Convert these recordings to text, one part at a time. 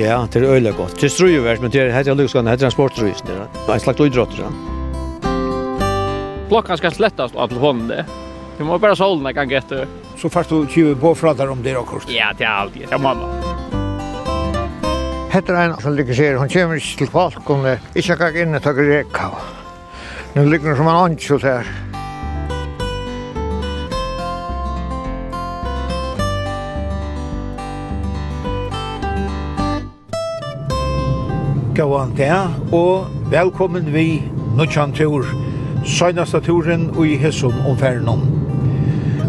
Ja, det er øyelig godt. Det er strøyverst, men det er helt lykkeskående, det er en transportstrøysen. Det er en slags idrotter. Klokkan skal slettast av telefonen det. Du må bare solen en kan etter. Så fast du kjøver på fra der om det er akkurat. Ja, det er alltid. Ja, mamma. Heter en som ligger sier, hun kommer ikke til folk, hun ikke kan inn ta grekka. Nå ligger hun som en åndsjøt her. Gåan der, og velkommen vi Nutsjan Tur, søgnasta turen og i Hesum om Fernon.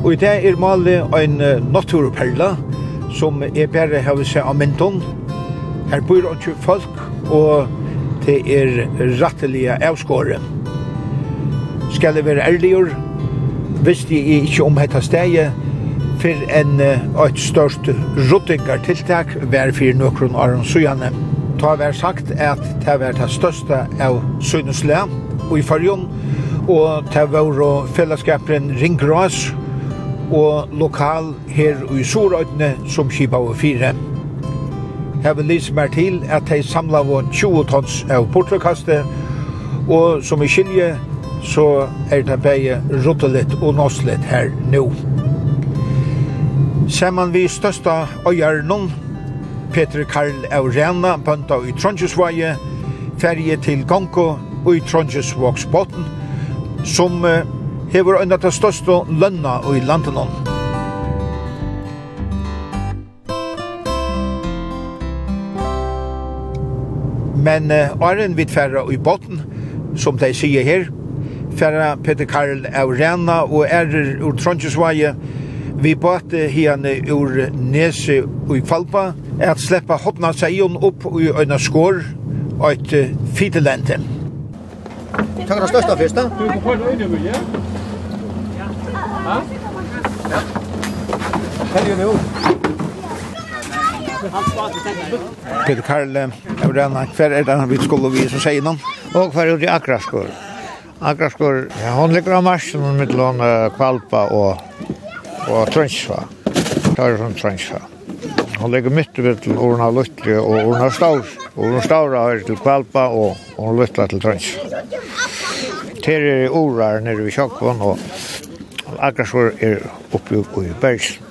Og i dag er malet en naturperla, som er bare har vi seg av Menton. Her bor ikke folk, og det er rattelige avskåre. Skal jeg være ærligere, visste jeg ikke om dette stedet, for en et størst ruttingartiltak var for noen av søgjene ta vær sagt at det var det største av Sønnesle og i fargen, og det var fellesskaperen Ringgras og lokal her i Sorøydene som kipa og fire. Jeg vil lise meg til at de samla var 20 tons av portrekastet og som i skilje så er det bare rottelitt og nåslitt her nå. Ser man vi størsta øyerne, Peter Karl Aurena, bønta i Trondjesvaje, ferie til Gonko og i Trondjesvoksbotten, som uh, hever øyne til største lønna i landet Men uh, Arjen vid færre i båten, som de sier her, færre Peter Karl Aurena og ærer ur Trondjesvaje, Vi bøte herne ur nese og i falpa, at sleppa hotna seion opp i øyna skår og et fitelente. Takk er det største fyrst, da? Du får få øyne, ja? Ja. Ja. Helge nå. Peter Karl, jeg vil gjerne, hver er det vi skulle vi som sier noen? Og hver er det Akraskor. Akraskor, ja, hon ligger av marsen mitt lån Kvalpa og og Trønsva. Tar fra Trønsva. Hun ligger midt ved til Orna Luttli og Orna Staur. Orna Staur er til Kvalpa og Orna Luttla til Trønsva. Ter er i orar nere ved Sjokkvån og Akersvår er oppe i Bergsen.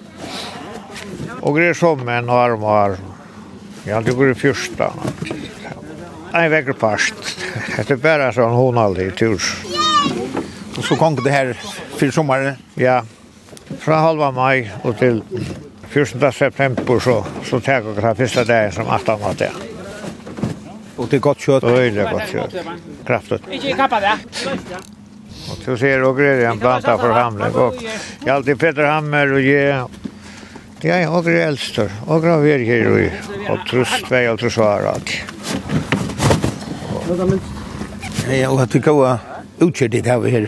Og det er som en arm og arm. Ja, det går i fyrsta. Ein vekker past. Det er bare sånn hun aldri i tur. Og så kom det her fyrir sommaren? Ja, fra halva mai og til 14. september så, så tar jeg den første dagen som 18 av det. Og det er godt kjøtt? Og det er godt kjøtt. Kraftet. Ikke kappa det. Og så ser og greier en planta for hamling. Og jeg er alltid Peter Hammer og jeg. Ja, Jeg er åker eldster. Og av er her og og trøst vei og trus var alt. Ja, og at vi går utkjørt det her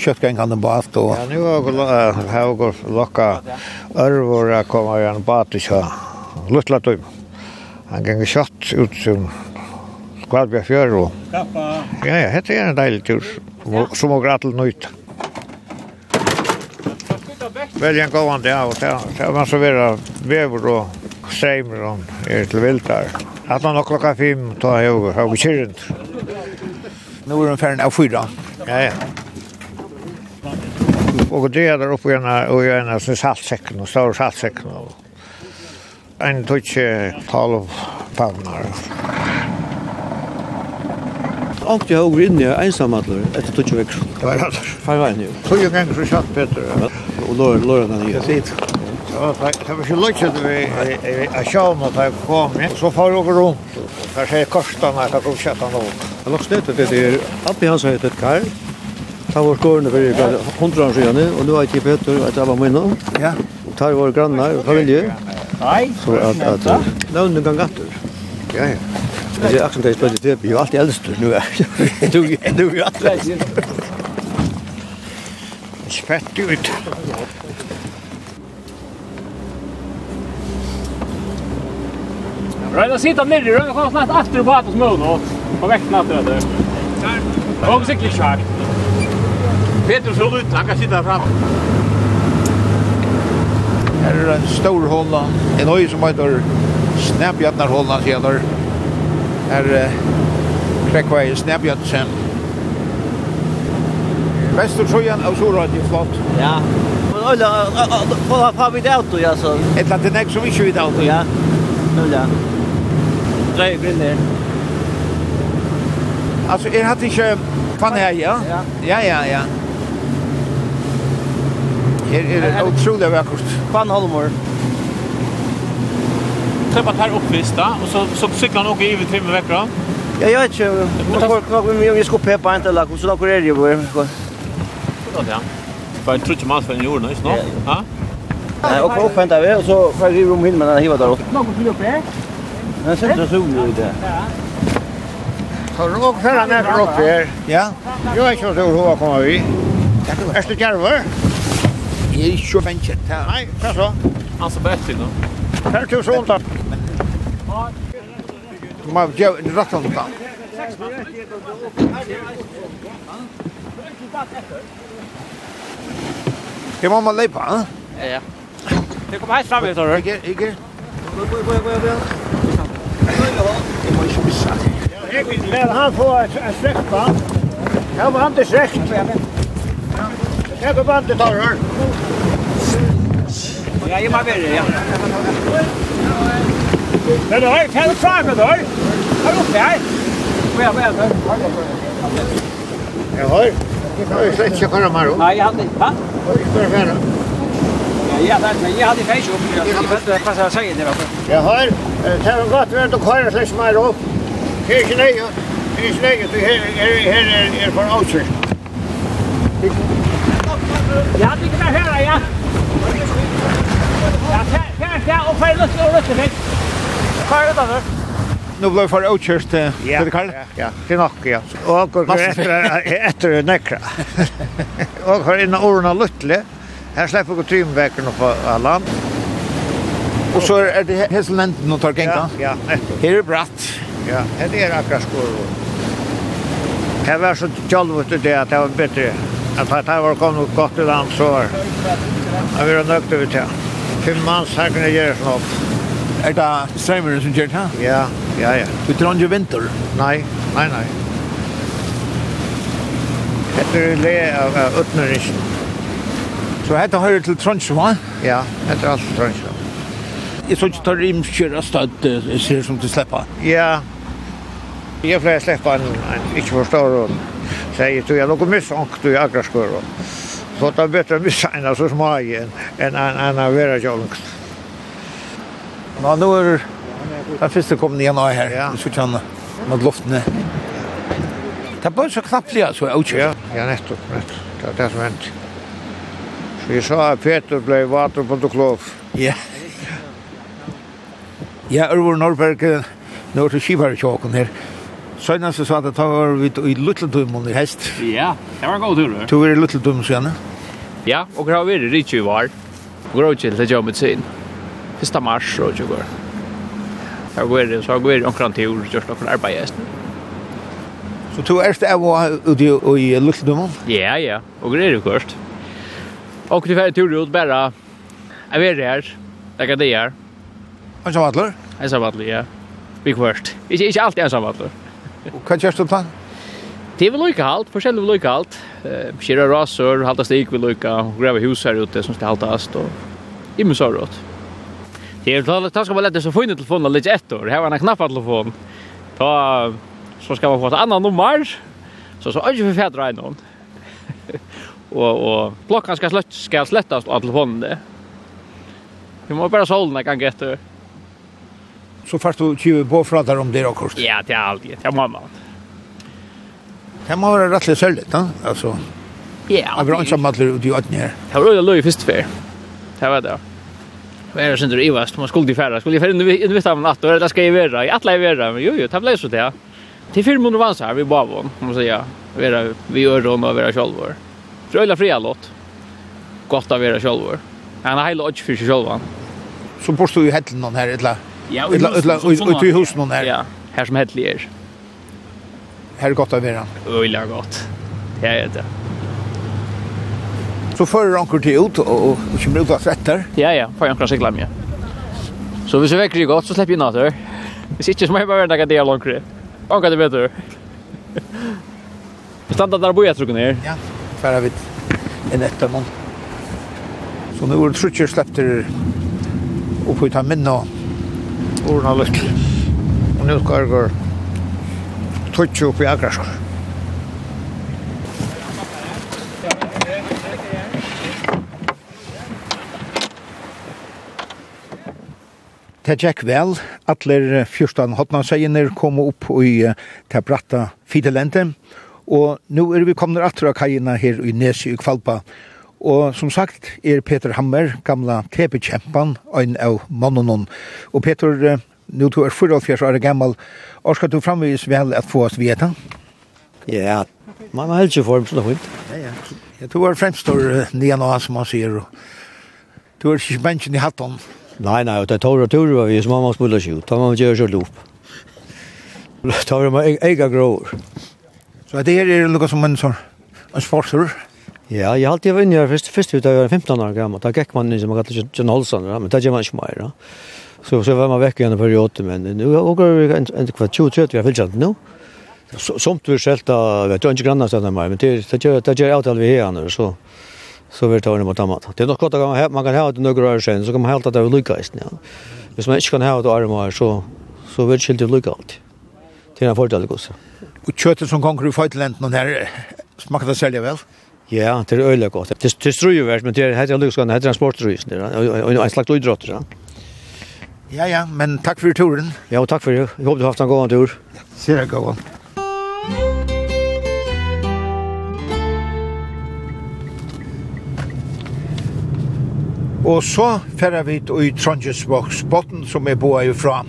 köttgängande bat. och Ja, nu har jag gått locka örvor kommer i en bat och så. Lutla typ. Han gänger kött ut som skvalbja fjör och Kappa. Ja, ja, det är en dejlig tur. Som och grattel nytt. Välj en gåvan det och det var så vera vever och strejmer och er till viltar. Att man har klockan fem tar jag över, har vi kyrrent. Nu är den färden av fyra. Ja, ja og det er der oppe ena och i ena så saltsäcken och stor saltsekken. och en touch tolv palmar. Och jeg har in i ensamallar etter touch vekk. Det var alltså. Fan vad nu. Så jag så kjatt, Peter. Og då låter den ju. Det var det var så lyckat vi er sjån at jeg kom inn, så far jag runt. Där ser korsarna, där kom kjattan åt. Jag lagt det, det är Abbi hans heter Karl, Det var skårene for hundra år siden, og nå er ikke Peter, at jeg var med nå. Ja. Det våre grannar, og familie. Nei. Så at, at navnet kan gatter. Ja, ja. Jeg sier akkurat det jeg spør til vi er jo alltid eldst nå. Du er jo alltid. Spett ut. Røyna sitta nere, røyna kom snart efter på hatt og smøvnått. På vekten aftur. Det var sikkert kjagt. Peter så ut, han kan sitta fram. Her er en stor hålla, en øy som heter Snæbjarnarhålla, sier der. Her er Krekvei Snæbjarnsen. Vestertrøyen av Sorad er flott. Ja. Men øyla, hva har vi det auto, ja, så? Et eller annet nek som ikke vi det auto. Ja, øyla. Drei grinner. Altså, er hatt ikke fann her, ja? Ja, ja, ja. ja. Her er det otroligt vackert. Kvannholmor. Träffat här uppvist då och så så cyklar nog i vid timme veckor. Ja, jag vet inte. Jag får nog med mig skopa på inte lag så då är det ju bara. Då där. För tror trutje man för en jorden, visst nå? Ja. Ja, och upp hämtar vi och så får vi rum hin med den här hivar där uppe. Någon vill upp här. Den sätter så ut det. Så du går fram här uppe här. Ja. Jag är så stor hur kommer vi? Är du kärver? Jeg er ikke ventet her. Nei, hva så? Han som bett nå. Her til sånn da. Du må jo en rett om da. Jeg må må leipa, ha? Ja, ja. Det kommer helt fram ut. Ikke, ikke. Jeg må ikke missa det. Jeg vil han få en slekpa. Jeg må han til slekt. Jag går bandet tar hör. Ja, jag bara vill ja. Men då, kan du fara då? Har du fel? Vad är det? Jag har. Jag har ska inte köra mer. Nej, jag hade. Va? Jag ska köra. Ja, men jag hade fejs upp. Jag vet inte vad jag säger det var. Jag har. Det har gått väl att köra släcks mer upp. Det är inte nej. Det är inte nej. Det här är här är för outskjut. Ja, du kan höra, ja. Ja, här, ja, och färg lustig och lustig fisk. det lustig och Nu blev för utkörst till det kallt. Ja, det är nog, ja. Och går efter, efter näkra. Och har inna orna luttle. Här släpper vi trymväcken på land. Och så är det hässelnänden och tar gänga. Ja, ja. Här är bratt. Ja, här är akkurat skor. Här var så tjallvut det att det var bättre att at var kommit gott i land, så var jag var nöjd över det. Fem manns her kunne gjøre sånn opp. Er det streimere som gjør det her? Ja, ja, ja. Du tror ikke vinter? Nei, nei, nei. Det är le av utnøringen. Så hette hører til Trondheim, va? Ja, det är allt alt Jag Jeg så ikke tar rimskjøret støtt, ser som du slipper. Ja, jeg flere en, en, ikke forstår henne säger du jag något missankt du jag skurva. Så det är bättre att missa en så smal än en annan vera jolkt. Nå, nå er den første kom ned nå her, ja. så kjenne, man luftene. Det er bare så knapplig, altså, jeg utkjører. Ja, nettopp, nettopp. Det er det som hendt. Så jeg sa at Peter ble vater på Duklov. Ja. Ja, Ørvor Norberg, nå er det skivare tjåken her. Søgna så sa det tar var vi i Lutteldum i hest. Ja, det var en god tur. Du var i Lutteldum så? Ja, og det har vært i Ritsju var. Og det var det jobbet sin. 1. mars og ikke går. Jeg går i, så går var i omkring til år, gjørst noen arbeid i hesten. Så du er av og ute i Lutteldum? Ja, ja, og det er jo kørst. Og du ferdig tur ut bare, jeg det her, det kan det her. Ensam vattler? Ensam vattler, ja. Vi kvart. Ikke, ikke alltid ensam. Og hva gjør du da? Det er vel lykka halt, forskjellig vel lykka halt. Kjera rasør, halta stik vel lykka, greve hus her ute som skal haltast, og imens har rått. Det er talet, ta skal man lette så funnet telefonen litt etter, her var en knapp telefon. Ta, så skal man få et annat nummer, så så ikke for fædra enn hon. og, og klokkan skal, slett, skal slättas av telefonen det. Vi må bare solen en gang etter så fast du tjuv på pratar om det då kort. Ja, det är allt. Det må man. Det må vara rätt sälligt, va? Alltså. Ja. Jag vill inte att du du åt ner. Jag vill ju först för. Det var det. Vad är det som du ivast? man skulle färra, skulle färra nu vet natt. Och det ska ju vara. I alla är vara, men jo jo, det blev så det. Till film under vans här vi bara var, man säga. Vara vi gör då och vara självor. Fröjla fria låt. Gott att vara självor. Han har hela odds för sig själva. Så påstår ju hällen någon här, eller? Ja, och och i hus någon här. Ja, här som heter Lier. Här gott av vera. Öjla gott. Det är det. Så förr ankor till ut och och kommer ut av svetter. Ja ja, får jag kanske glömma. Så hvis vi vekker gott så släpper jag natter. Vi sitter som är bara där det är långt. Och det vet du. Stanna där boja tror jag ner. Ja. Färra vid en ettan. Så nu är det trutcher släppter upp ut av minna Orna lykt. Og nu skal jeg gå tutsi upp i agraskur. Det gikk vel. Atler 14 hotnanseier kom opp i det bratta fidelente. Og nu er vi kommet atter av kajina her i Nesi i Kvalpa. Og Og som sagt er Peter Hammer, gamla tepekjempan, ein av mannen. Og Peter, nu du er 44 år gammal, og skal du framvis vel at få oss veta? Ja, man har helst form så det Ja, ja. Jeg tror er fremst står nian av som man sier, og du er ikke mennesken i hatten. Nei, nei, det er tårer og tårer vi, så man må spille seg ut, da må man gjøre seg lopp. Da var man ega gråer. Så det er noe som en sånn, en sportsur? Ja, jeg har alltid vært inne her først, først ut da jeg var 15 år gammel. Da gikk man inn som man kallte John Holson, men da gjør man ikke mer. Da. Så, så var man vekk igjen i periode, men nå er vi en kvart 20-30, vi har fyllt nå. Somt vi selv da, vet du, ikke grann stedet mer, men det gjør jeg alt vi har nå, så så vil tar det mot annet. Det er nok godt at man kan ha det noen år siden, så kan man helt at det er lykkes. Ja. Hvis man ikke kan ha det armer, så, så vil det skilte lykke alt. Det er en fordel, Gusse. Og kjøttet som konger i Føytelenten her, smaker det særlig vel? Ja. Ja, det er øyelig godt. Det, det strøy jo vært, men det heter Lugskan, det heter transportrøysen, og en slags idrott, ja. Ja, ja, men takk for turen. Ja, og takk for det. Jeg håper du har haft en god tur. Ser jeg god. Og så færre vi i Trondjesvoksbotten som er boet ifra.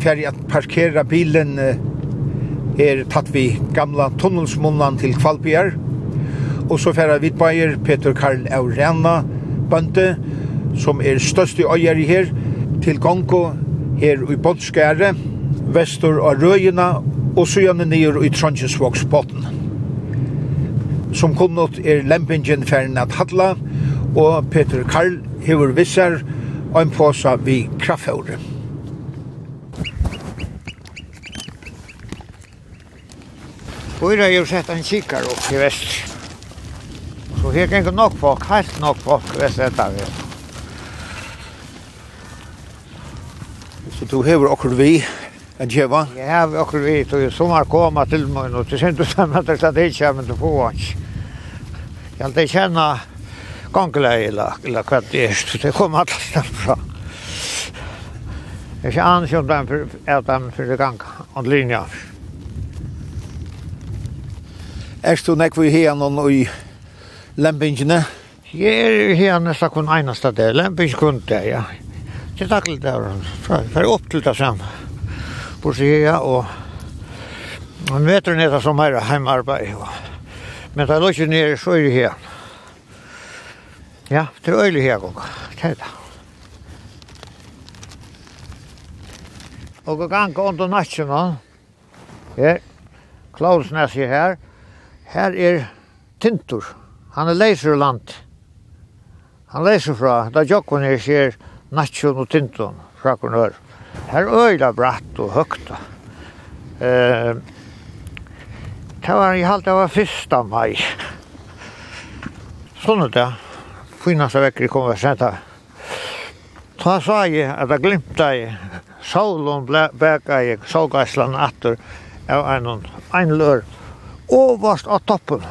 Færre at parkera bilen er tatt vi gamla tunnelsmunnan til Kvalbjer, og så færa vidbeier Peter Karl Aurena, bønte, som er størst i øyeri her, til Gongo her i Båndskære, vestur av Røyina, og søgjane nyer i Trondjesvågsbåten. Som kunnot er lempingen færen at hadla, og Peter Karl hever vissar og en påsa vi kraftfjordet. Fyra har jo sett en kikar opp i vest. Så her kan ikke nok folk, helt nok folk vest etter vi. Så du hever okkur vi en djeva? Jeg hever okkur vi, så jeg sommer koma til meg nå. Det synes du sammen at det slett ikke, men du får hans. ikke. Jeg alltid kjenna gongleie eller hva det er, så det kommer alle stedet fra. Jeg er ikke annen som de er dem for det gang, og linja. Erst du nek vi hen og i lempingene? Jeg er hen nesten kun eneste der, lemping kun der, ja. Det er taklet der, for opp til det samme. Borsi ja, og en meter jo som her heimarbeid, men det er ikke nere så er det her. Ja, det er øyelig her gong, det er det. Og gang under natten, her, Klausnes er her, Her er tintur. Han er leiser land. Han leiser fra, da jokkon er sier natsjon og tintun, fra kun hør. Her øyla bratt og høgt. Eh, det var jeg halte, det var fyrsta mai. Sånn er det. Finaste vekker kom vi sent. Ta sa jeg at jeg glimta jeg. Solen bæka jeg, solgaislan atter av en, en lør overst av toppen.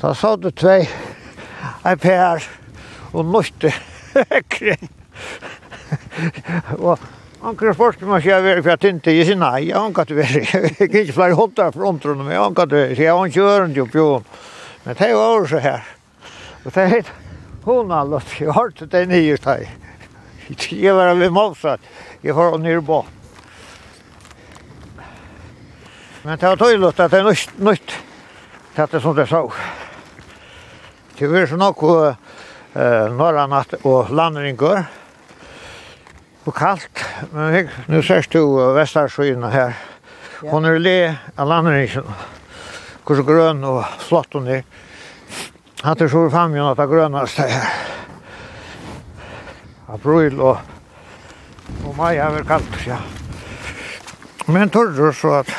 Så sa du tvei, ei pær og nøyte kring. og Anker spørste meg sier jeg for jeg tinte, jeg sier nei, jeg anker at du jeg kan ikke flere holdt for omtrunnen, men jeg anker at du er, så jeg anker øren til oppjøen. Men det var også her. Og det er hun har løtt, jeg har hørt det nye steg. Jeg var ved motsatt, jeg var nere bort. Men det var tydelig at det er nytt, nytt Det dette som det sa. Det var så nok uh, norra natt og landringar og kallt. Men jeg, nu ser du uh, Vestarsøyene her. Hon er le av landringen. Hvor så grønn og flott hon er. Han tar så fram igjen at det grønnaste her. April og, og mai er vel kaldt, ja. Men torr så at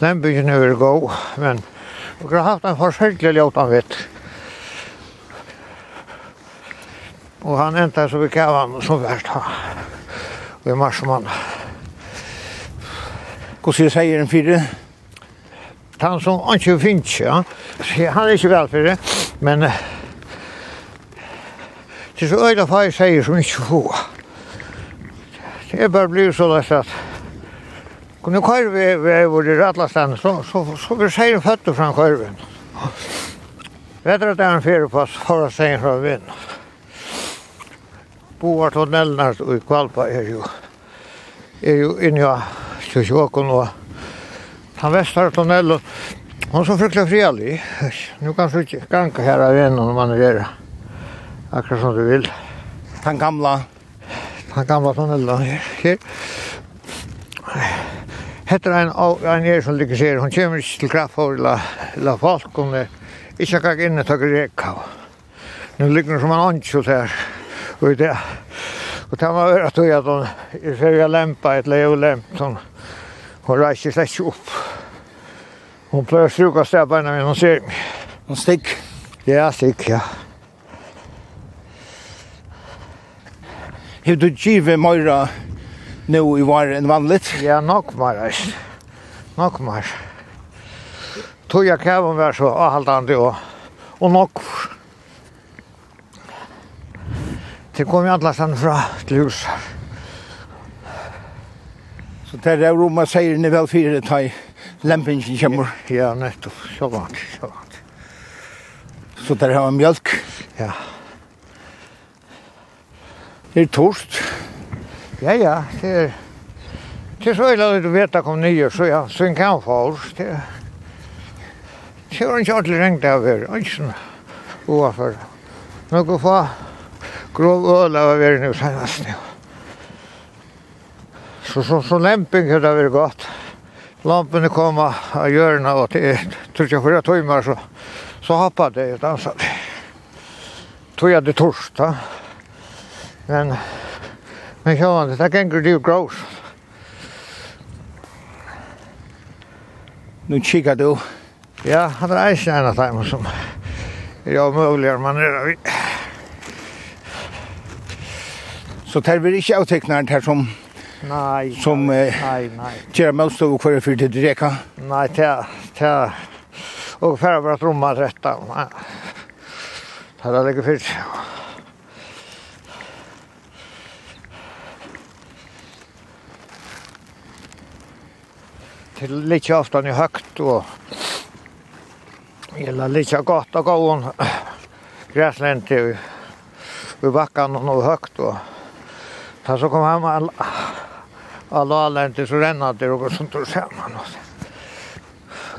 Den byen er veldig god, men vi har haft en forskjellig ljótan vitt. Og han enda så vi kavan som vært ha. Og i mars marsmann. Hvordan sier en fire? Han som ikke finnes, ja. Han er ikke vel for det, men det er så øyla fag sier som ikke få. Det er bare blivet så løst at Og nu kører vi, vi er hvor i Ratlastan, så, så, så vi ser en føtter fra køren. Vet du at det er en oss for å se fra vind. Boar tunnelen her i Kvalpa er jo, er jo inne i Kjøsjåkon og han vestar tunnelen. Hon så fryktelig frialig. Nu kan du ikke ganka her av en når man er akkurat som du vil. Den gamla? Han gamla tunnelen her. her. Hetta ein ein er sum liggur sér, hon kemur til kraft for la la folk og ikki kak inn ta grekka. Nú liggur sum ein anki der. Og det og ta ma vera tøy at hon er fer lempa et leu lemp hon. Hon reiser seg upp. Hon pløyer sjuka stepparna men hon ser mig. Hon stikk. Ja, stikk, ja. Hevur du givið meira nu i var enn vanligt? Ja, nok mer, eis. Nok mer. Tog jeg kjæven var så avhaldande og, og nok. Det kom jo alla stedet fra til hus. Så det er jo man sier ni vel fire ta i lempingen kommer. Ja, nettopp. Så vant, så vant. Så der har vi mjölk. Ja. Det er torst. Ja. Ja, ja, det er... Det er så illa vet at kom nye, så ja, så en kan få oss. Det er... Det var ikke ordentlig rengt av her, ikke sånn. Oafor. Nå få grov øl av her nu senast Ja. Så, så, så lemping har det vært godt. Lampene kom av hjørnet, og til tror jeg for fyra timer så, så hoppet det, og danset. Tog jeg det torsdag. Men Men sjåan, det ganger det jo grås. Nu kikar du. Ja, han er eisen en av dem som er jo mulig man er av. Så det blir ikke avteknaren her som Nei, som nei, nei. Kjera mønstå og kvar fyrir til Dreka? Nei, tja, tja. Og fyrir var at romma retta. Det er det ikke fyrt. till lite ofta ni högt och litt lite gott och gån gräslen till vi backan og högt og sen så kom han alla alla allen till så det og sånt och skärman og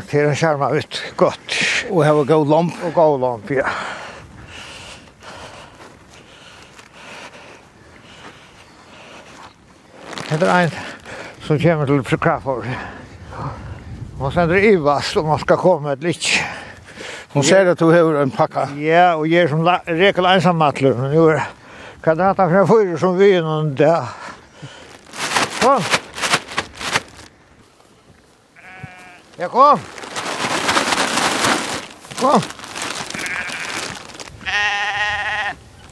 til en skärma ut gott. Og her var god lamp. Og god lamp ja. Det er en som kommer til Kraftfors. Och sen drivas om man skal komme et litt. Hon ser at du har en pakka. Ja, og jeg er som rekel ensam men Nu är kan det ta från fyrer som vi er noen der? Kom. Ja, kom. Kom.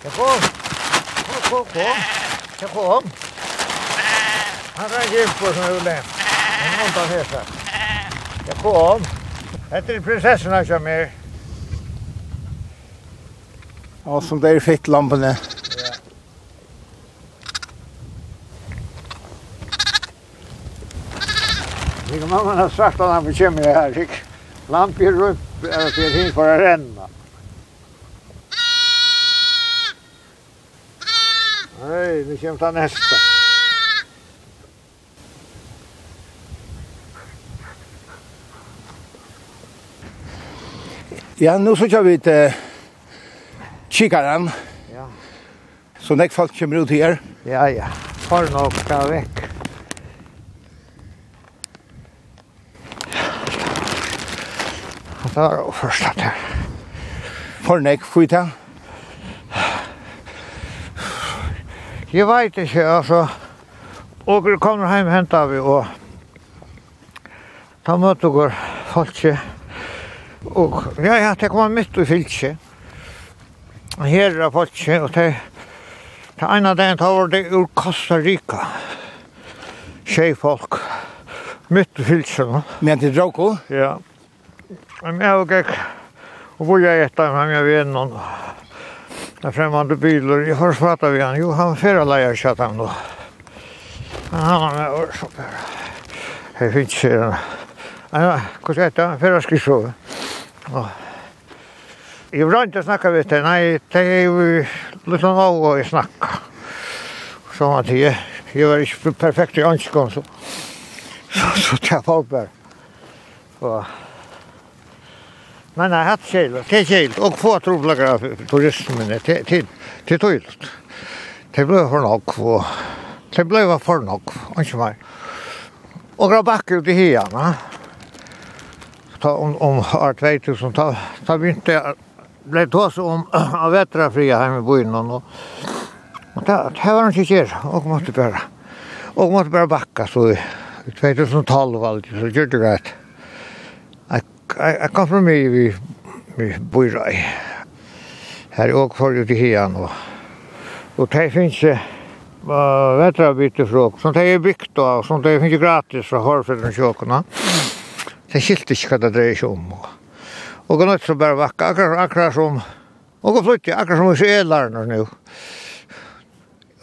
Ja, kom. Kom, kom, kom. Ja, kom. Han räcker på som är lämpligt. Undan hesa. Jag kom. Hette er prinsessorna som er. Ja, som det er fitt lampene. Ja. Ikke mamma har sagt at han bekymmer jeg her, ikke? Lampier rundt, eller till hinn för att renna. Nej, nu kommer det nästa. Ja, nu så kör vi ett eh, kikaren. Ja. Så när folk kommer ut här. Ja, ja. Har nog ska väck. Det var det första där. For nek skjuta. Jeg vet ikke, altså. Og vi kommer hjem hentet vi, og da møter vi folk ikke. Og ja, ja, det kom mitt i fylse. Her er fylse, og det er en av den tar det ur Costa Rica. Tjej folk, mitt i fylse nå. Men til Droko? Ja. Men jeg og jeg, og hvor jeg etter med meg ved noen, det er fremmande biler, jeg har svaret vi han, jo, han fyrer leier kjatt han nå. Han har med årsopper. Jeg finnes ikke Ja, hur ska jag för att skriva? Ja. Jag vill inte snacka vet jag. Nej, det är ju lite nog att snacka. Så att jag jag var ikke perfekt i ønskene, så. Så så jag folk bare. Og Men jeg jag hade kjell, det er kjell, og få troblagra turismene til tøylt. Det ble for nok, og det ble for nok, og ikke mer. Og grabakk ut i hian, ha? ta om om år 2000 ta ta begynte jag blev tås om av vetra fria hem i og, og och ta ta var inte kär og måtte bara Og måtte bara bakka så 2012 var det så gjorde det rätt. jeg kom fra meg vi vi bor i här for för ut i hian Og, og det finns vetrabyte fra, som det er byggt av, som det finnes gratis fra Hårfjellens kjøkene. Mm. Jeg skilte ikke hva det dreier seg om. Og gå nødt til å bare vakke, akkurat, akkurat som, og gå flytte, akkurat som vi er lærne nå.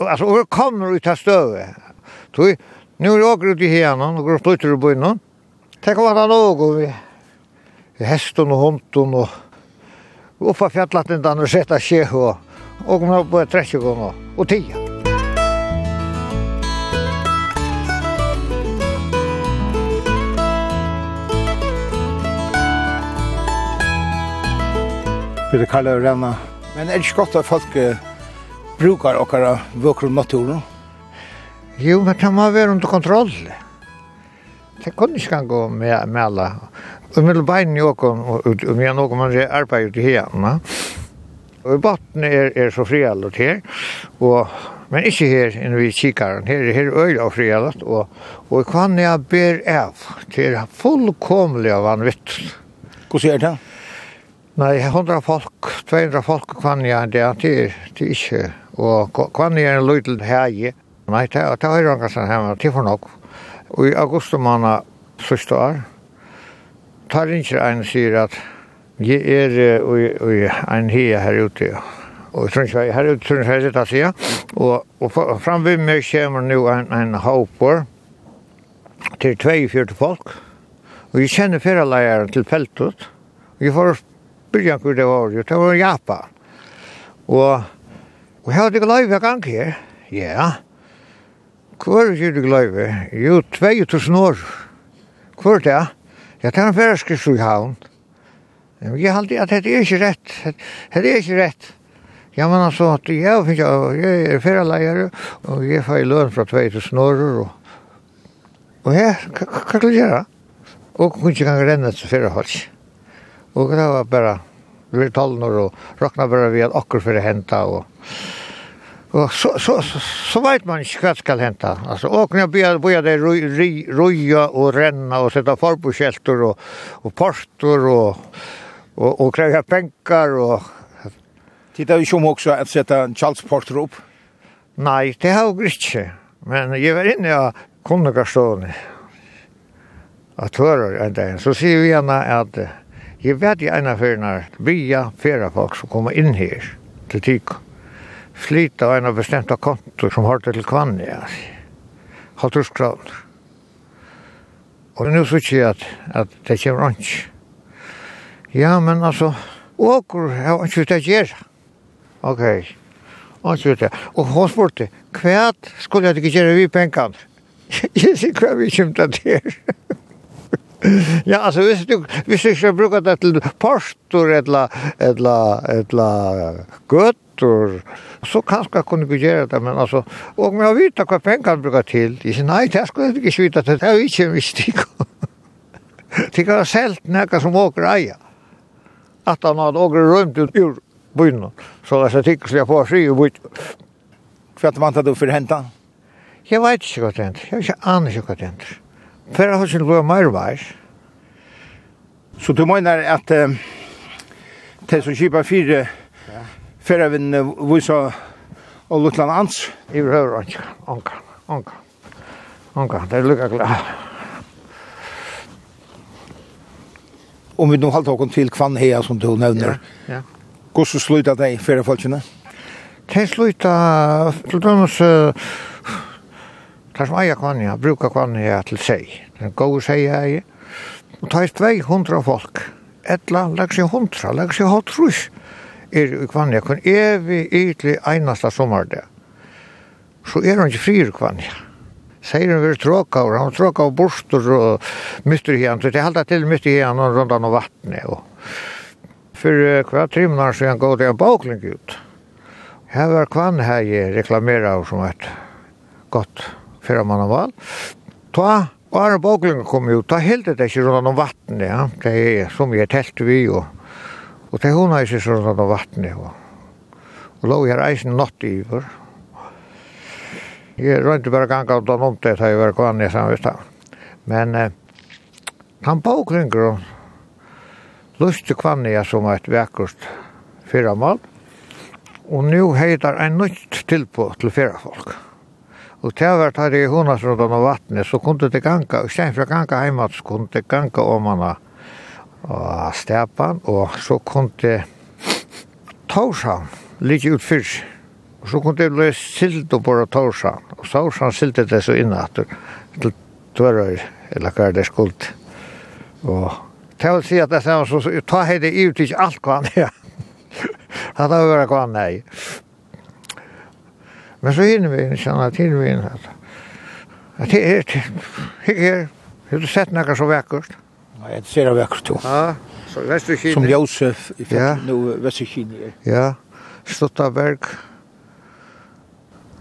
Altså, og vi kommer ut av støvet. Tog, nu er jeg åker ut i hjenan, og går flytter i bøynen. Tenk om at han åker vi, hesten og hunden, og oppa fjallatnindan og setta skje, og, og kom opp på 30 ganger, og 10 för det kallare renna. Men er det ikke godt folk brukar okkara vøkru naturen? Jo, men det må være under kontroll. Det kunne ikke gå med, med alla. Och med bein i åkken, og med noen man arbeider til hjemme. Og i botten er, er så friallet her, og, men inte här inne vi kikaren. är her er øyla og Och, og, og kan jeg ber av. Det er fullkomlig av vanvitt. Hur ser det? Nei, 100 folk, 200 folk kvanja, det er det, det er ikke. Og kvanja er en lydel hei. Nei, det er høyre angasen hjemme, det er for nok. Og i august måned siste år, tar ikke en sier at jeg er i en hei her ute. Og tror ikke jeg her ute, tror ikke jeg sitter sier. Og, og framvid meg kommer nå en, en håper til 42 folk. Og jeg kjenner ferdeleieren til feltet. Og jeg får byrjan hvor det var, det var Japan. Og, og her hadde jeg løyve gang her, ja. Hvor er det løyve? Jo, 2000 år. Hvor det Ja, Jeg tar en ferske i havn. Jeg halte at det er ikke rett. Det er ikke rett. Ja, men altså, at jeg, jeg er ferieleier, og jeg får løn fra 2000 år, og, og jeg, hva kan jeg gjøre? Og kunne ikke gang renne til ferieholds. Og det var bare, vi var tolvnår og råkna bare vi at akkur fyrir henta og Og så, så, så, så vet man ikke hva skal hente. Altså, og når jeg bøyer det røya og renna og sette forbokjelter og, og porter og, og, og krever penger og... Det er jo ikke også at sette kjaldsporter opp? Nei, det har jeg ikke. Men jeg var inne av kundegastående at hører en dag. Så sier vi gjerne at Jeg vet i ena fyrirnar via ferafolk som kommer inn her til Tyko. Slita av en av bestemta kontor som har til kvann, ja. Halvtrus kroner. Og nu så ikke at, at det kommer ikke. Ja, men altså, åker har ikke det gjør. Ok, ikke det. Og hun spurte, hva skulle jeg ikke gjøre vi pengene? Jeg sier hva vi kommer til å. Ja, alltså visst du visst du ska bruka det till postor eller eller eller gott og så kanske kunne vi göra det, men alltså och men jag vet att vad pengar brukar till. Det är nej, det ska inte skjuta vite, det er inte ikke en viss ting. De har selt noe som åker aja. Att han har åker runt ut ur byen, så det er så ting som jeg får si i byen. Hva vant du for hentan? Jeg vet ikke hva det hentan, jeg vet ikke aner ikke hva det hentan för har sin blå mer var. Så du menar att eh, det som kipar fyra förra vin vissa och Lutland ans i rör anka anka anka anka det lukar glad. Om vi nu halter okon til kvann hea som du nevner, ja, ja. hvordan sluta deg fyrir folkene? Det sluta, til dømes, uh, tar som eier kvannet, han brukar kvannet jeg til seg. Den gode seg jeg eier. Og tar 200 folk. Etla, legg seg 100, legg seg hatt trus. Er i kvannet, kun evig, ytlig, einasta sommerdag. Så er han ikke frier kvannet. Sier han vil tråka, og han tråka og borster og myster i. Så det halda til myster i og rundt han og vattnet. Og. For hva trimnar så er han gått i en bakling ut. Her var kvann her jeg reklamerer som et godt för man har val. Ta Og Arne Boglund kom jo, da heldt det ikke rundt om vattnet, ja. Det er som jeg telt vi, og, og det hun har ikke rundt om vattnet, og, Og lå her eisen natt i, for. Jeg rønte bare ganga av den om det, da jeg var kvann i samvist Men eh, han Boglund lyste kvann i som et vekkert fyramal, og nu heitar ein nytt tilpå til fyra folk. Og til hvert her i Honasrådan og vattnet, så kunne det ganga, og stedet for å ganga hjemme, så kunne det ganga om man og stepan, og så kunne det Torsan, litt ut fyrst. Og så kunne det bli silt og bare Torsan, og Torsan silte det så innatter, til Tvørøy, eller hva er det skuld. Og til å si at det er sånn, så ta hei det ut, ikke alt hva han er. Han har vært hva han er. Men så hinner vi inn, sånn at hinner vi inn. at det er, det er har du sett noe så vekkert? Nei, det ser jeg vekkert jo. Ja, så Vesterkine. Som Josef i fett nå Vesterkine. Ja, Stuttaberg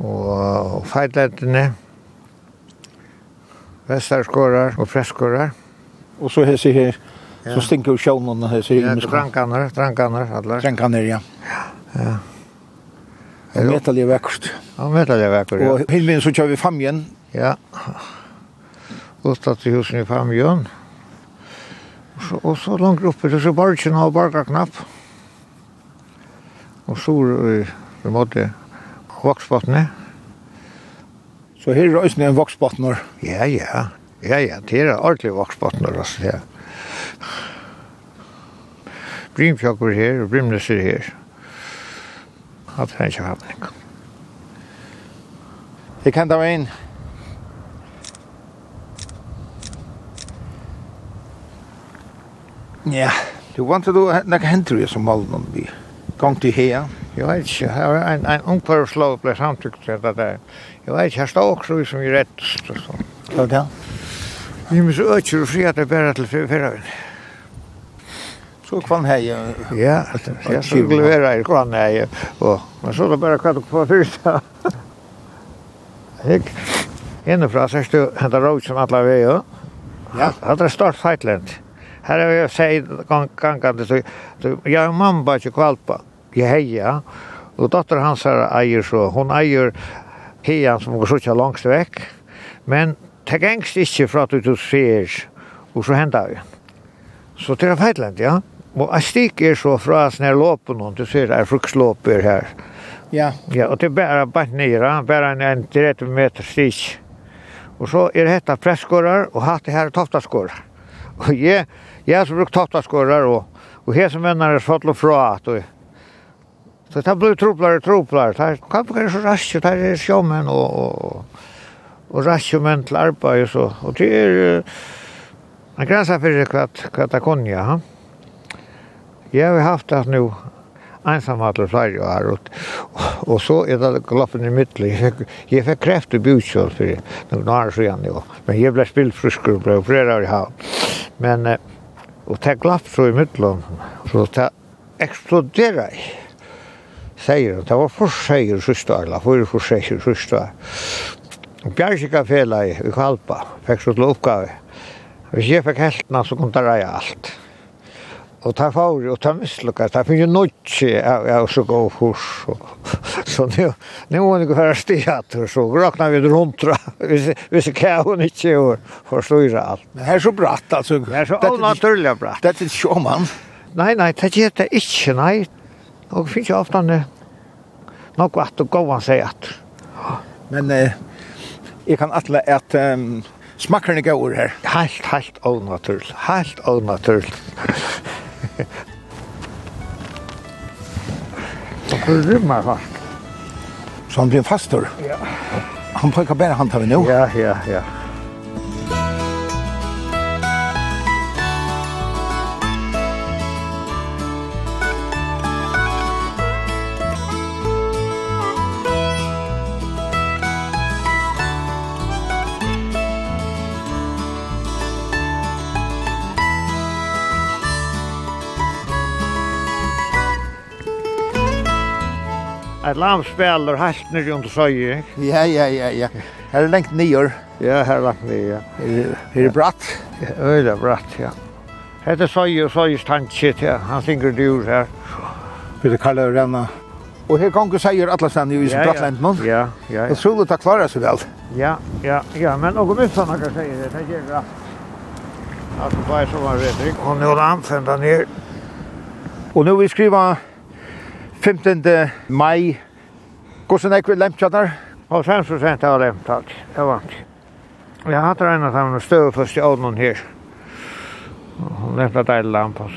og Feitlettene Vestarskårar og Freskårar. Og så hese her så stinker jo sjånene hese. Ja, drankaner, drankaner, alle. Drankaner, ja. Ja, ja. Han vet aldri vekkert. Han vet aldri vekkert, ja. Og hinvinn så kjører vi fram igjen. Ja. Utsatt i husen i fem igjen. Og så, og så langt oppe, det er så bargen av barga knapp. Og så i, i måtte voksbottene. Så her er også en voksbottner. Ja, ja. Ja, ja, det er ordentlig voksbottner, altså, ja. Brimfjokker her, og Brimnes her. Ja at det ikke har noe. Jeg kan ta meg inn. Ja, du vant til å nekka hentur jeg som malen om vi. gong til hea. Jeg vet ikke, her var en, en ungføreslov ble samtykt til det der. Jeg vet ikke, her står også vi som er rett. Hva er det? Vi må så økker og fri at det er bare til fyrra vinn. Så kvann hei. Ja, jeg skulle være her kvann hei. Men så er det bare kvann på fyrsta. Hikk. Innefra, sørst du, hentar råd som alle vei, ja? Ja. Hatt er stort feitland. Her har jeg seg gangande, så jeg og mamma bare ikke kvalpa. Jeg hei, ja. Og dotter hans her eier så, hun eier heian som går sutja langst vekk. Men det gengst ikke fra at du ser, og så hentar vi. Så det er feitland, ja. Ja. Og jeg stikker så fra sånne her låpen, og du ser det er frukslåper her. Ja. Ja, og det er bare bare nere, bare en 30 meter stik. Og så er det hette presskårer, og hatt det her toftaskårer. Og jeg, jeg har så brukt toftaskårer, og, og her som venner er fattelig fra at og Så det blir troplare, troplare. Det kan ikke så rask, det er sjåmen og, og, og rask menn til arbeid. Og, så. og det er en grensa for hva det kunne, ja. Ja. Jeg har haft det nu ensam alla flera år og, og så er det glappen i mitten. Jag fick, jeg fikk kreft i butkjol for noen år siden, jo. Men jeg ble spilt frusker og ble flere år i havn. Men og det glapp så i mitten så det eksploderer exploderar säger det var för säger sista for för för säger år. Bjärska fela i Kvalpa, fikk så til oppgave. Hvis jeg fikk heltene, så kunne det reie allt. Og ta fauri og ta mislukka ta fyrir nutsi av så gå hus Så nu, nu må ni gå stiat stiatur, så råkna vi rundra, hvis ikke hon ikke og forstyrra alt. Det er så bratt, altså. Det er så avnaturlig bratt. Det er ikke man. Nei, nei, det er det ikke, nei. Og finnes jo ofta nok vatt og gåvan seg at. Men eh, kan atla at um, smakkerne gaur her. Helt, helt avnaturlig. Helt avnaturlig. Så får du rymma fast. Så han blir fastor? Ja. Han pekar bara han tar vi nu? Ja, ja, ja. ett lamspelar helt nere under søye. Ja, ja, ja, ja. Här är längt ner. Ja, her är längt ner, ja. Här är bratt. Ja, öde bratt, ja. Här søye og søye stanket, ja. Han synger dur här. Vi det kallar renna. Och här kan du säga alla sen i ja, Brattland, man. Ja, ja, ja. tror skulle ta klara sig väl. Ja, ja, ja. Men något mer sådana kan säga det. Det ger rätt. Alltså, bara som var vet. Och nu är det anfända ner. Och nu vi skriva 15. mai. Hvordan er við lemptjattner? Og 5 prosent av lemptatt. Det var vant. Vi har hatt regnet sammen med støv først i ovnen her. Hun lempte deg lampa.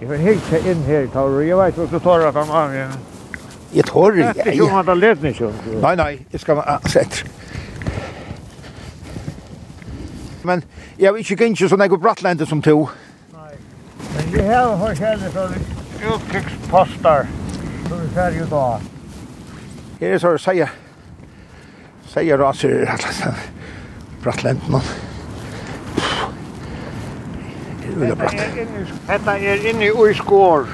Jeg vil hilse inn her, Tauro. Jeg vet ikke du tar at han var ja. Jeg tar det. Jeg vet ikke om han har lett ikke. Nei, nei. Jeg skal være sett. Men jeg vil ikke gynne sånn jeg går som to. Nei. Men jeg har hørt kjærlig fra uttrykksposter som vi ser ut av. Her er så att säga sier raser, alla sen. Brattland man. Det är inne, detta är inne i skår.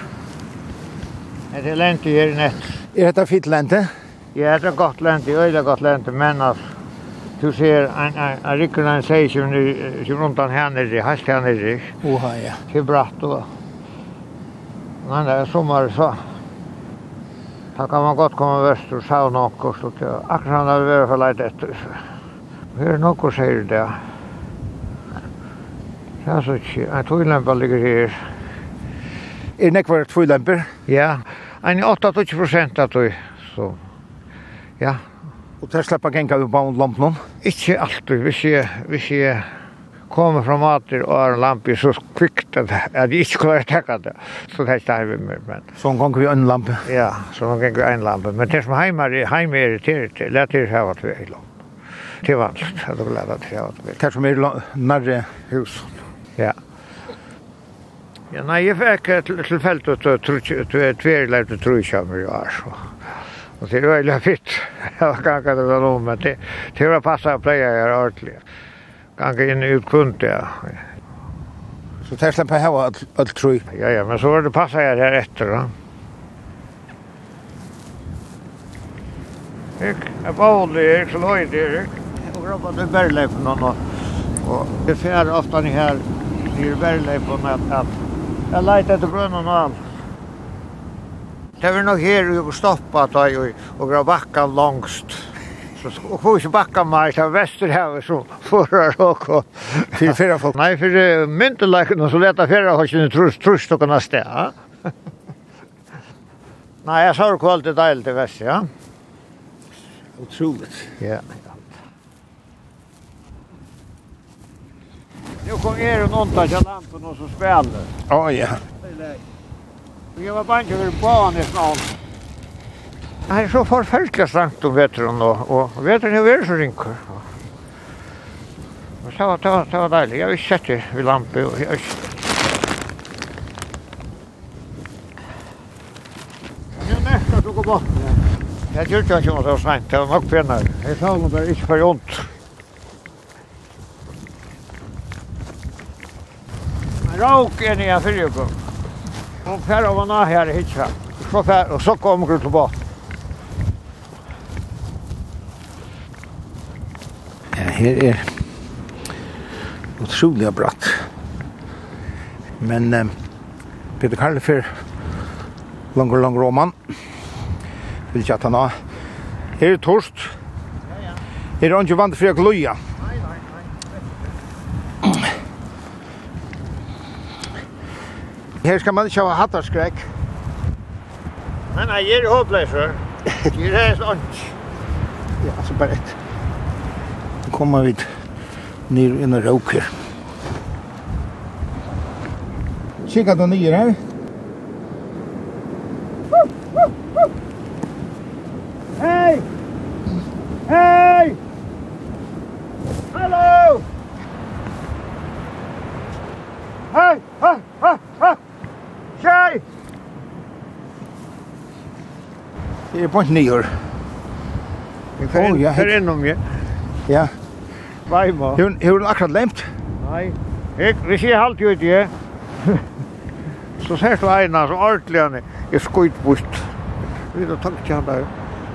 Det är lente här nett. Är detta fint lente? Ja, det är gott lente, öjla gott lente, men alltså. Du ser en, en, en rycker en säg som, som runt han här nere, hast här nere. Oha, ja. Det är bratt då. Nei, det er sommar så da kan man godt komme vest og sauna och och så till. Akkurat han hade varit förlejt efter. Här är något och sier det. Det er så inte. En tvivlämpa ligger her. Är det kvar tvivlämpor? Ja. En 8-20 procent att du. Så. Ja. Och där släpper gänga upp på lampen? Ikke alltid. Hvis jeg, hvis jeg, kom fra mater og en lampe så kvikt at jeg ikke kunne være tekket det. Så det er ikke mer. Men... Så en gikk vi en lampe? Ja, så hun gikk vi en lampe. Men det som hjemme er, hjemme er til det er til at vi er lampe. Det er vanskelig at vi lærer til at vi er. Det som er nærre husen. Ja. Ja, nei, jeg fikk tilfellet at tverleip til trusjammer i år. så. Og det var veldig fitt. Jeg var ganske det var noe, men det var passet å pleie jeg ordentlig ganga inn ut kundi, ja. Så det släpper hava all tru. Ja, ja, men så var det passa jeg her etter, da. Ik, jag borde, jag slöjde, jag. Och grabbar till Bergleifen och något. Och det fjärde ofta ni här i Bergleifen att, att Jeg leit etter brunnen och allt. Det var nog här och stoppat och, og och grabbar backan långst. Så og och hos backa mig till Västerhavet så förrar och för förra folk. Nei, Nej, för myntelagna så leta förra har ikke trus trus til och sted. Ja? Nei, jeg sa kvalt det där til Vest, ja. Otroligt. Ja. Nu kom er en någon tar lampen och så spelar. Ja, ja. Jag var bara inte för barn i snart. Det er så forferdelig strangt om vetren, og, og vetren er veldig så rinker. Og det var, det var, det var deilig. Jeg har ikke sett det ved lampe. Og jeg... Det er nesten at du går bort. Jeg tror ikke det var sent. Det var nok penere. Jeg sa noe bare ikke for ondt. Men råk er nye på. Hon færre var nå her i hitsa. Så færre, og så kom hun tilbake. her er utrolig bratt. Men eh, Peter Karl for langer, langer om han. Vil ikke at han har. Her Er torst. Her Er han ikke vant for jeg løya? Her skal man ikke ha hattarskrekk. Nei, nei, jeg er håpløy før. Jeg er hans. Ja, så bare ett kommer vi ner i en råk her. Kikka du nye her. Hei! Hei! Hallo! Hei! Ha! Ha! Ha! Kjei! Det er på en nyår. Åh, ja. Her innom, ja. Ja. Sveima. Hur hur den akkurat lemt. Nei. Jag vi ser halt ju det. Så ser du ena så ordligen är skuit bort. Vi då tar han der.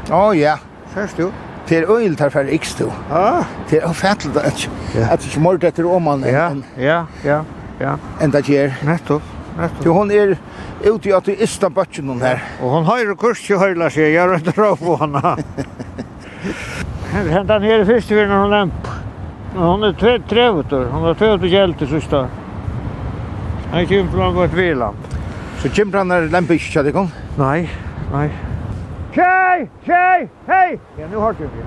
Ja ja, ser du? Til øyl tar fer x to. Ja. Til å fatte det at at du mord etter om man. Ja, ja, ja, ja. And that year. Nettopp. Nettopp. Du hon er ute i at du ista bøtjen hon her. Og hon høyre kurs til høyla seg, jeg røyder av på henne. Hentan her i fyrste vinner hon lemp. Hon är tre trevutor. Hon har två till hjälte sista. Han kjem från vårt vilan. Så kjem han när lämpa inte kjade kom? Nej, nej. Tjej, tjej, hej! Ja, nu har du det.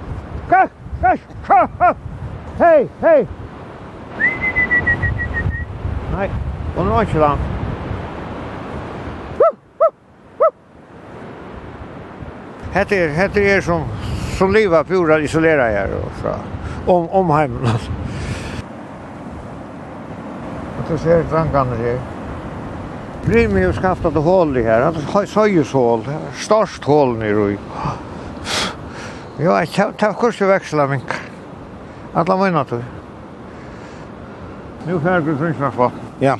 Kass, kass, kass! Hej, hej! Nej, hon var inte långt. Hette er, hette er som, som livet pura isolera här och så om, om heimen. så ser drankene her. Brimius skafft det hål i här. her, at søyeshål, størst hål nere i. Jo, jag tar tar kurs i växla mink. Alla mina tog. Nu färg du trunns med folk. Ja.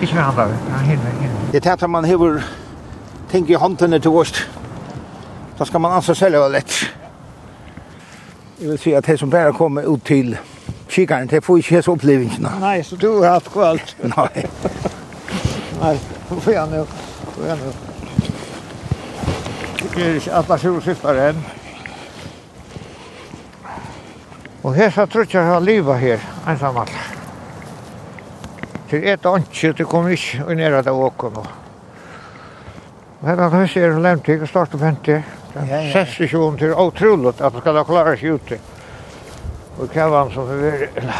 Ikke med handla, ja, hinner, hinner. Det er at man hever ting i håndtene til vårt. Da skal man ansa selja lett. Jeg vil si at det som bare kommer ut til kikaren, det får ikke så upplevelserna. Nei, så du har hatt kvalt. Nei. Nei, så får jeg nu. Får jeg nu. Det är inte alla solskiftar enn. Og her så tror jeg har livet her, ensam alla. Det är ett anke, det kommer inte nära där åker nu. Men den här ser lämplig och startar på Ja, Sess i sjön til otroligt at man ska klare seg ute. Og kavan som vi er...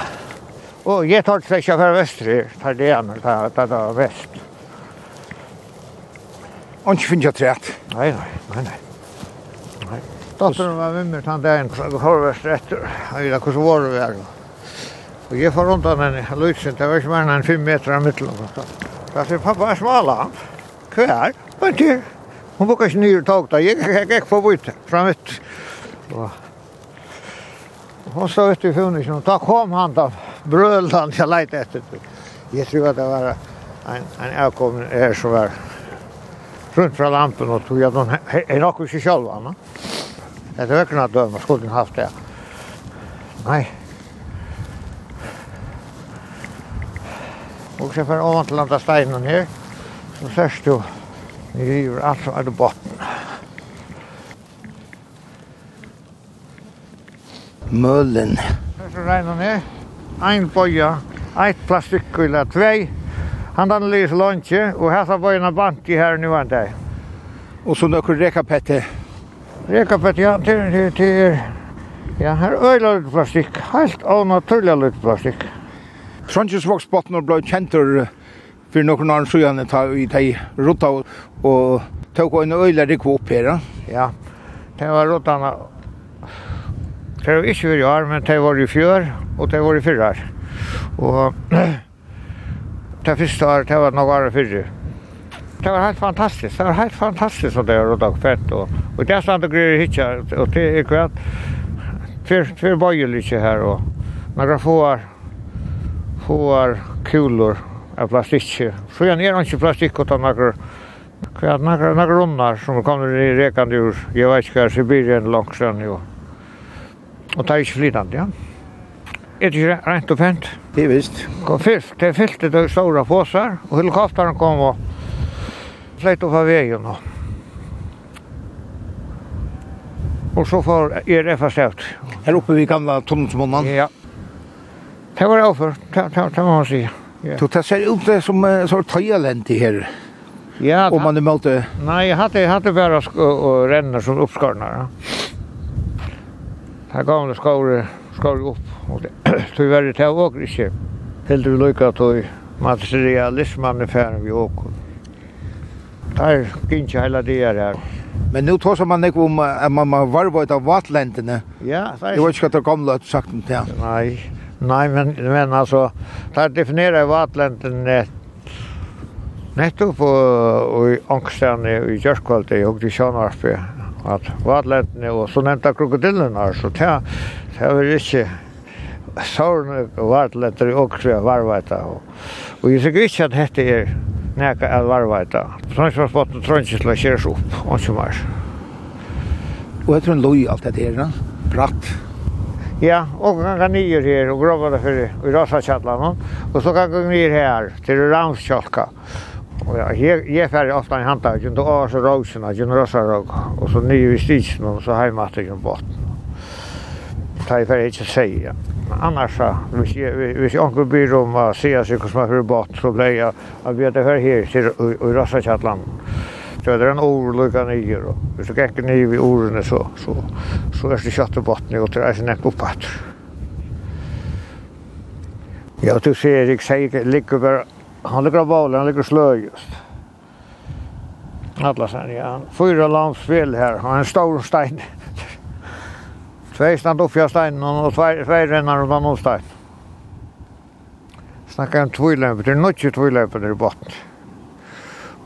Og jeg tar til ikke för Vestri, tar det an, tar det er Vest. Og ikke finner jeg trätt. Nei, nei, nei, nei. nei. Dottern var med mig, han där en korvest efter. Jag vet hur var det väl. Och jag får runt henne, lutsen, det var inte mer än fem meter av mitteln. Där ser pappa smala. Kvar, vad är det? Hon var kanskje nye tog da. Jeg gikk på vitt, fram vitt. Hon stod ute i funnisen, og da kom han da, brølan jeg leit etter. Jeg tror at det var en, en avkommen her som var rundt fra lampen og tog at hon er nok ikke selv, anna. Det er noe døm, skulle hun haft det. Nei. Og så får jeg ovan til andre steinen her, så sørst jo Vi river allt som är på botten. Möllen. Här så regnar ner. Ein boja, ett plastikkulla, två. Han hade lys lunche och här så bojarna bant i här nu var dag. Och så några rekapette. Rekapette, ja, till, till, till, ja, här öjlar lite plastik. Helt onaturliga lite plastik. Trondheimsvoksbotten blei kjentur fyrir nokkur annan sjøan ta i tei rutta og og tog en øyla i opp her. Ja, det var råttene. Det var ikke vi år, men det var i fjør, og det var i fyrre år. Og det første året, det var noe år i fyrre. Det var helt fantastisk, det var helt fantastisk at det var råttene fett. Og, og det er stand og greier hitja, og det er kvart. Fyr bøyer litt her, og når jeg får, får kulor av plastikk. Så igjen er han ikke plastikk, utan akkurat Kvart några några runnar som kommer i rekande ur. Jag vet inte Sibirien långt sen ju. Och tar ju flytande, ja. Är det rent och fint? Det visst. Kom fyllt, det fyllde de stora påsar och helikoptern kom och flöt upp av vägen. Och så får er det fast ut. Här uppe vid gamla tunnelsmånen. Ja. Det var det för, det, det, det må man säga. Ja. Så det ser ut som en sorts tajalent i här. Ja, om man emot det. Nej, jag hade jag hade bara och ränner som uppskarnar. Här gav det skor skor upp och det tyvärr å åker ikke. Helt vi lycka att materialismen i färdig vi åker. Där ikke hela det her. Men nu tar man ikke om at man må varve av vatlentene. Ja, det er... Det var ikke at det kom løtt sagt om det. Nei, nei men, men altså, der definerer vatlentene Nettopp og i angstene i Gjørskvalde, og i Sjønarpe, at vadlettene og så nevnte krokodillene, så det var ikke sårne vadletter i Åkse varveta. Og og jeg sikker ikke at dette er nekka av varveta. Trondheimsbotten Trondheimsla kjøres opp, og ikke mer. Og jeg tror en loj alt dette her, da? Bratt. Ja, og kan gå nyer her og grova det for i Rosakjallan, og så kan gå nyer her til Ramskjalka. Og ja, här jeg fer ofta en hanta, ju då så rosen att ju rosa rog Og så ny i stitchen och så hemma till en bort. Ta i färd inte säga. Annars så hvis jeg hvis jeg går byr om å se seg hvordan man för bort så ble jeg at vi det här her til i rosa chatland. Så det är en olycka nyer då. Hvis du gikk ner vid ordene så så så er det kött och botten og det är sen oppatt. Ja, du ser, jeg sier, ligger bare han ligger av bollen, han ligger slö just. Alla sen, ja. Fyra lampsfel här, han har en stor stein. Två stand upp jag steinen och två rennar runt om stein. Snackar om tvålämpor, det är nötje tvålämpor där i botten.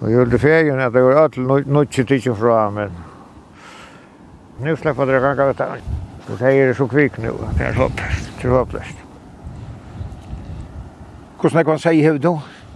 Og jeg gjorde fegen at det var öll nötje tidsje fra, men nu släpper det ganga vet jag. Så säger det så kvick nu, det är hopplöst, det är hopplöst. Hvordan er det han sier hevd nå?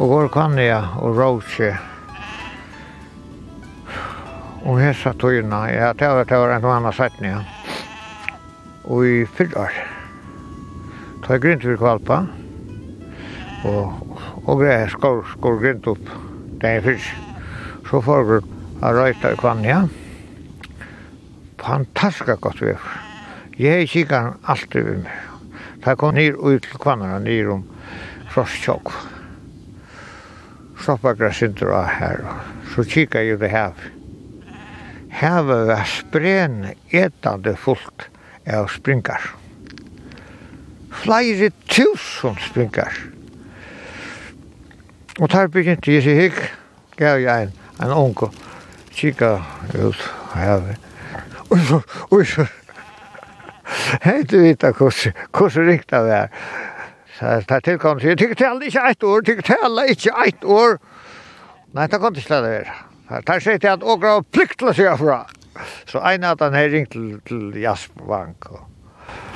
Og går kan jeg og råse. og hessa tøyna, ja, det var, det var en annan sætning, ja. Og i fyrtår, ta grint vi kvalpa, og, og greie skor, skor grint opp, det er fyrst. Så får vi a røyta i kvann, ja. Fantastiska godt vi er. Jeg er kikar alltid vi mig. Ta kom nir ut til kvannar, nir om frostkjokk stoppa sindur av her. Så kikar jeg det her. Havet var spren etande fullt av springar. Flere tusen springar. Og der begynte jeg seg hikk, gav jeg en, en unge, kika ut havet. Og så, og så, hei du vita hvordan, hvordan rikta det her. Det er tilkommet, jeg tykker til ikke ett år, tykker til ikke ett år. Nei, det kan ikke det være. Det er sikkert at åker har plikt til å se fra. Så en av den her ringte til, til Jaspbank.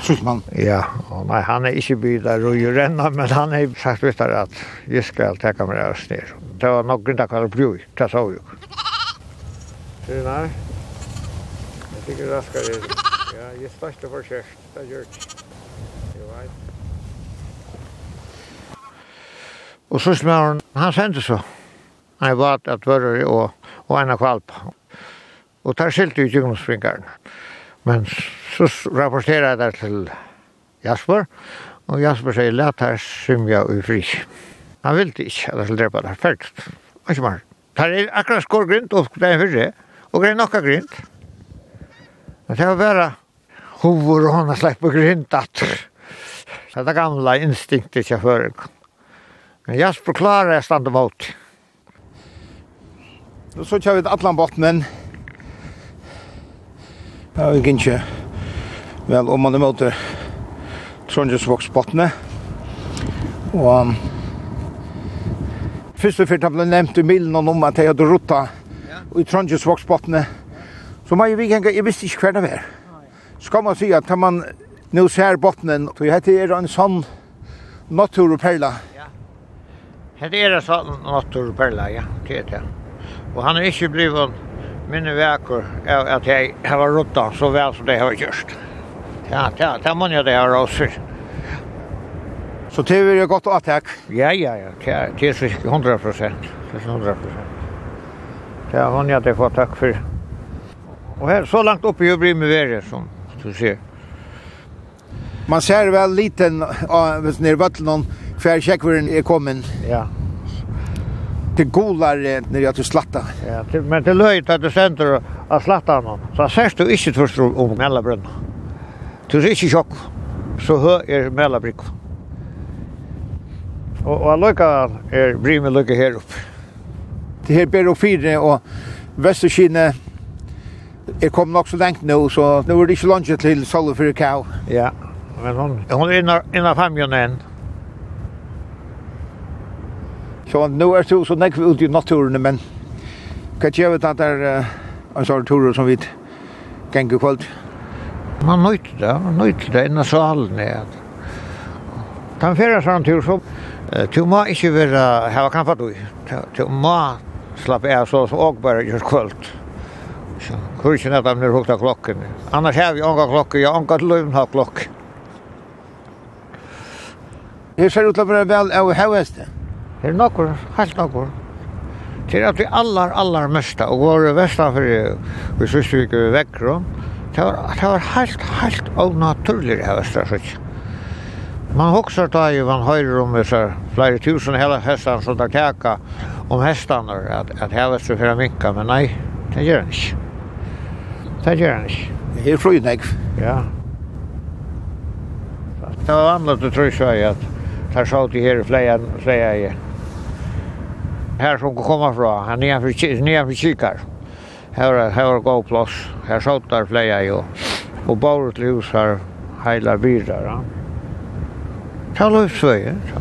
Sjusman? Ja, og nei, han er ikke bygd der og gjør ennå, men han er sagt vidt der at jeg skal ta kameraet sned. Det var nok grunn av hva det ble, det sa vi jo. Sier Nei, jeg tykker raskere. Ja, jeg spørste for kjørt, det gjør det. Og så smør han sendte så. Han var at vörre og, og en av kvalp. Og tar skilte ut gymnasspringaren. Men så rapporterer jeg der til Jasper, og Jasper sier, let her symja i fri. Han ville ikke at jeg skulle drepa der, ferdigt. Ikke mer. Tar er akkurat skår grint, og det er fyrre, og det er nokka grint. Men det var bare hovor og hånda slepp på grint at det gamla instinktet kjafføringen. Men Jasper klarar jeg stand vårt. Då så kör vi til Atlanbottnen. Ja, vi kan ikke vel om man är mot Trondjesvoksbottene. Og um, først og først ble nevnt i milen om at jeg hadde rutta ja. i Trondjesvoksbottene. Så man vi gjenga, jeg visste ikke hver det var. Skal man si at når man nå ser bottenen, så heter det en sånn naturperla. Ja Det är så något att perla, ja, det er det. Och han er ikke blivit minne verkor att jeg har rotta så väl som det har gjort. Ja, ja, det man jag det har också. Så det er jo gott å tack. Ja, ja, ja, det är 100 procent. 100 prosent. Det er hon jag det får takk för. Och här så långt uppe ju blir med värre som du ser. Man ser väl liten av ner vattnet hver kjekkveren er kommet. Ja. Det golar när jag till slatta. Ja, till, men till löjt att du sänder att slatta honom. Så ser du inte först om Mälabrunna. Du ser inte tjock. Så hör er Mälabrick. Och, och Alojka är brymme lycka här upp. Det här ber och fyra och Västerkine är kom nok så lengt nu så nu er det ikke lunsje til långt for Kau. Ja, men hon, hon er innan, innan famjonen. Så nu er det så nekve ut i naturen, men hva gjør vi at det er en sånn tur som vi ganger kvöld? Man nøyter det, man nøyter det innan salen er. Den fyrir sånn tur så, du må ikke være hava kampa du, du må slappe av så som og bare gjør kvöld. Hvor ikke at de er hukta klokken. Annars har vi onga klokken, jeg ja, til løvn har klokken. Her ser ut til å være vel av høyeste. Ja. Det er nokkur, helt nokkur. Det er at vi allar, allar mesta, og våre vestanfyrir, vi synes vi ikke vi vekker det var, det var helt, helt onaturlig det her vestanfyrir. Man huksar da i man høyrer om disse flere tusen hele hestan som tar teka om hestaner, at, at her seg fyrir minka, men nei, det gjør han ikke. Det gjør han ikke. Det er frydnegv. Ja. Det var vanligt å tror seg at der sa til her flere, i här som kommer från, han är för nedanför, för kikar. Här, här var god plats. Här såttar flera ju. Och bor till hus här, hela vidare. Ta luftsvägen, så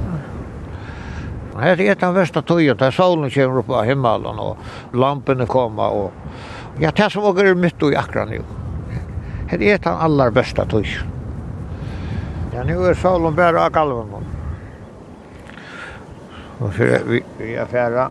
han. Här är den värsta tiden där solen kommer upp på himmelen och lamporna kommer och ja, det som åker mitt i akran nu. Här är den allra bästa tiden. Ja, nu är solen bara av galven. Og så vi vi er färra.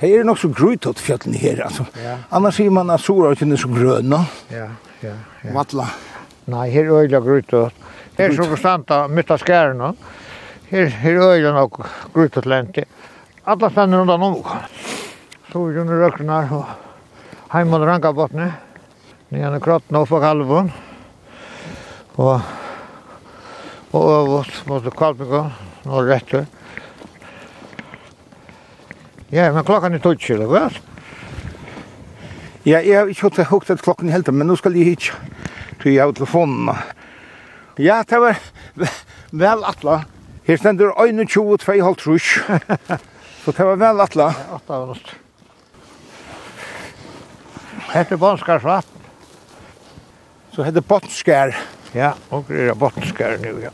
Det er nok så grönt åt fjällen här alltså. Ja. Annars sier man att sora ikke så gröna. Ja, ja, ja. Vattla. Nei, her er øyla grönt åt. Er så konstanta mitt av no. Her her är öliga nog grönt åt lente. Alla stannar undan om. Så är det röknar och heim mot Rankabotni, nyan krotten oppe av kalvun, og, og øvut mot Kvalpingon, nå rettur. Ja, men klokkan er tutskil, ikke vel? Ja, jeg har ikke hatt hukt at klokken helt, men nå skal jeg hit, så jeg har telefonen. Ja, det var vel atla. Her stender 21, 2,5 trus. Så det var vel atla. Ja, atla var nått. Hette Bånskarsvatt. Så hette Bånskar. Ja, og det er Bånskar nu, ja.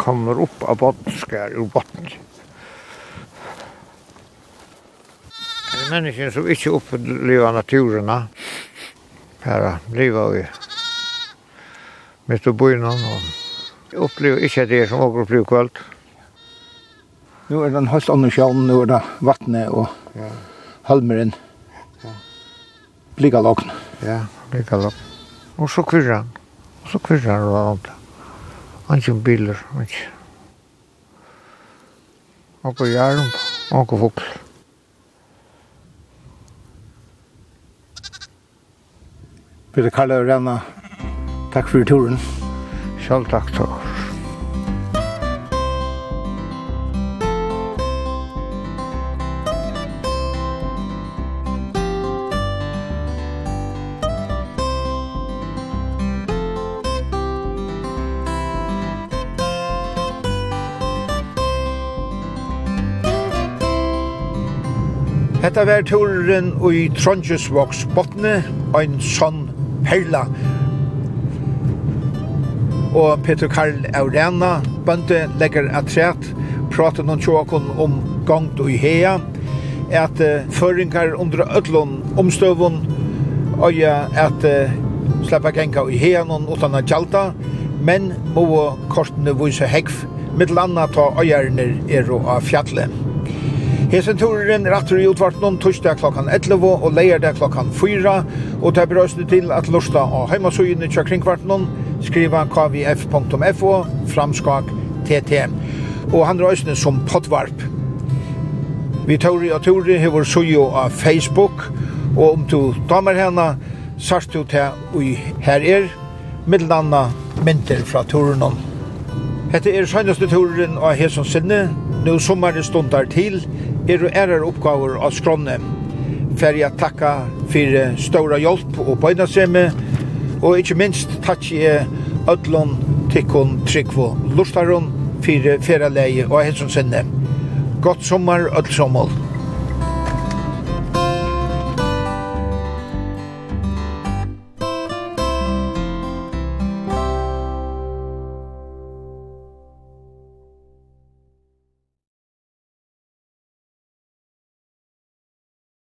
Kommer upp av Bånskar ur botten. Det er menneskene som ikke opplever naturen. Her lever vi mitt på byen og opplever ikke det som åker blir kveld. Nu er det en helt andre sjøen, nu er det vattnet og ja. halmeren. Ja blika lokn. Ja, blika lokn. Og så kvirra han. Og så kvirra han alt. Han kjum biler, han kjum. Og på jærum, og på fugl. Bidde Karla og Rena, takk for turen. Selv takk, takk. Hetta var turen i Trondjesvoks botne, ein sånn perla. Og Peter Karl Aurena, bønte legger atræt, prater noen tjåkon om gongt i hea, at uh, føringar under öllun omstøvun, og at uh, sleppa genga i hea noen utan a gjalda, men må kortene vise hegv, mitt landa ta øyerne er og av fjallet. Hesen turen rattur i utvart noen torsdag klokkan 11 og leierdag klokkan 4, og det er brøsne til at lusta og heimasugene kjør kringvart noen, skriva kvf.fo, framskak tt. Og han røsne som podvarp. Vi tåri og tåri hever sujo av Facebook, og om du damer henne, sart du til ui her er, middelanna mynter fra turen. Hette er søgnaste turen av hesson Sinne, nu sommaren stundar til, er og ærer oppgaver av skrånne. Færre jeg takka for ståra hjelp og bøynastremme, og ikkje minst takk jeg ødlån tikkun tryggvo lustaron fyrir feraleie og helsonsenne. Godt sommar, ødlsommel.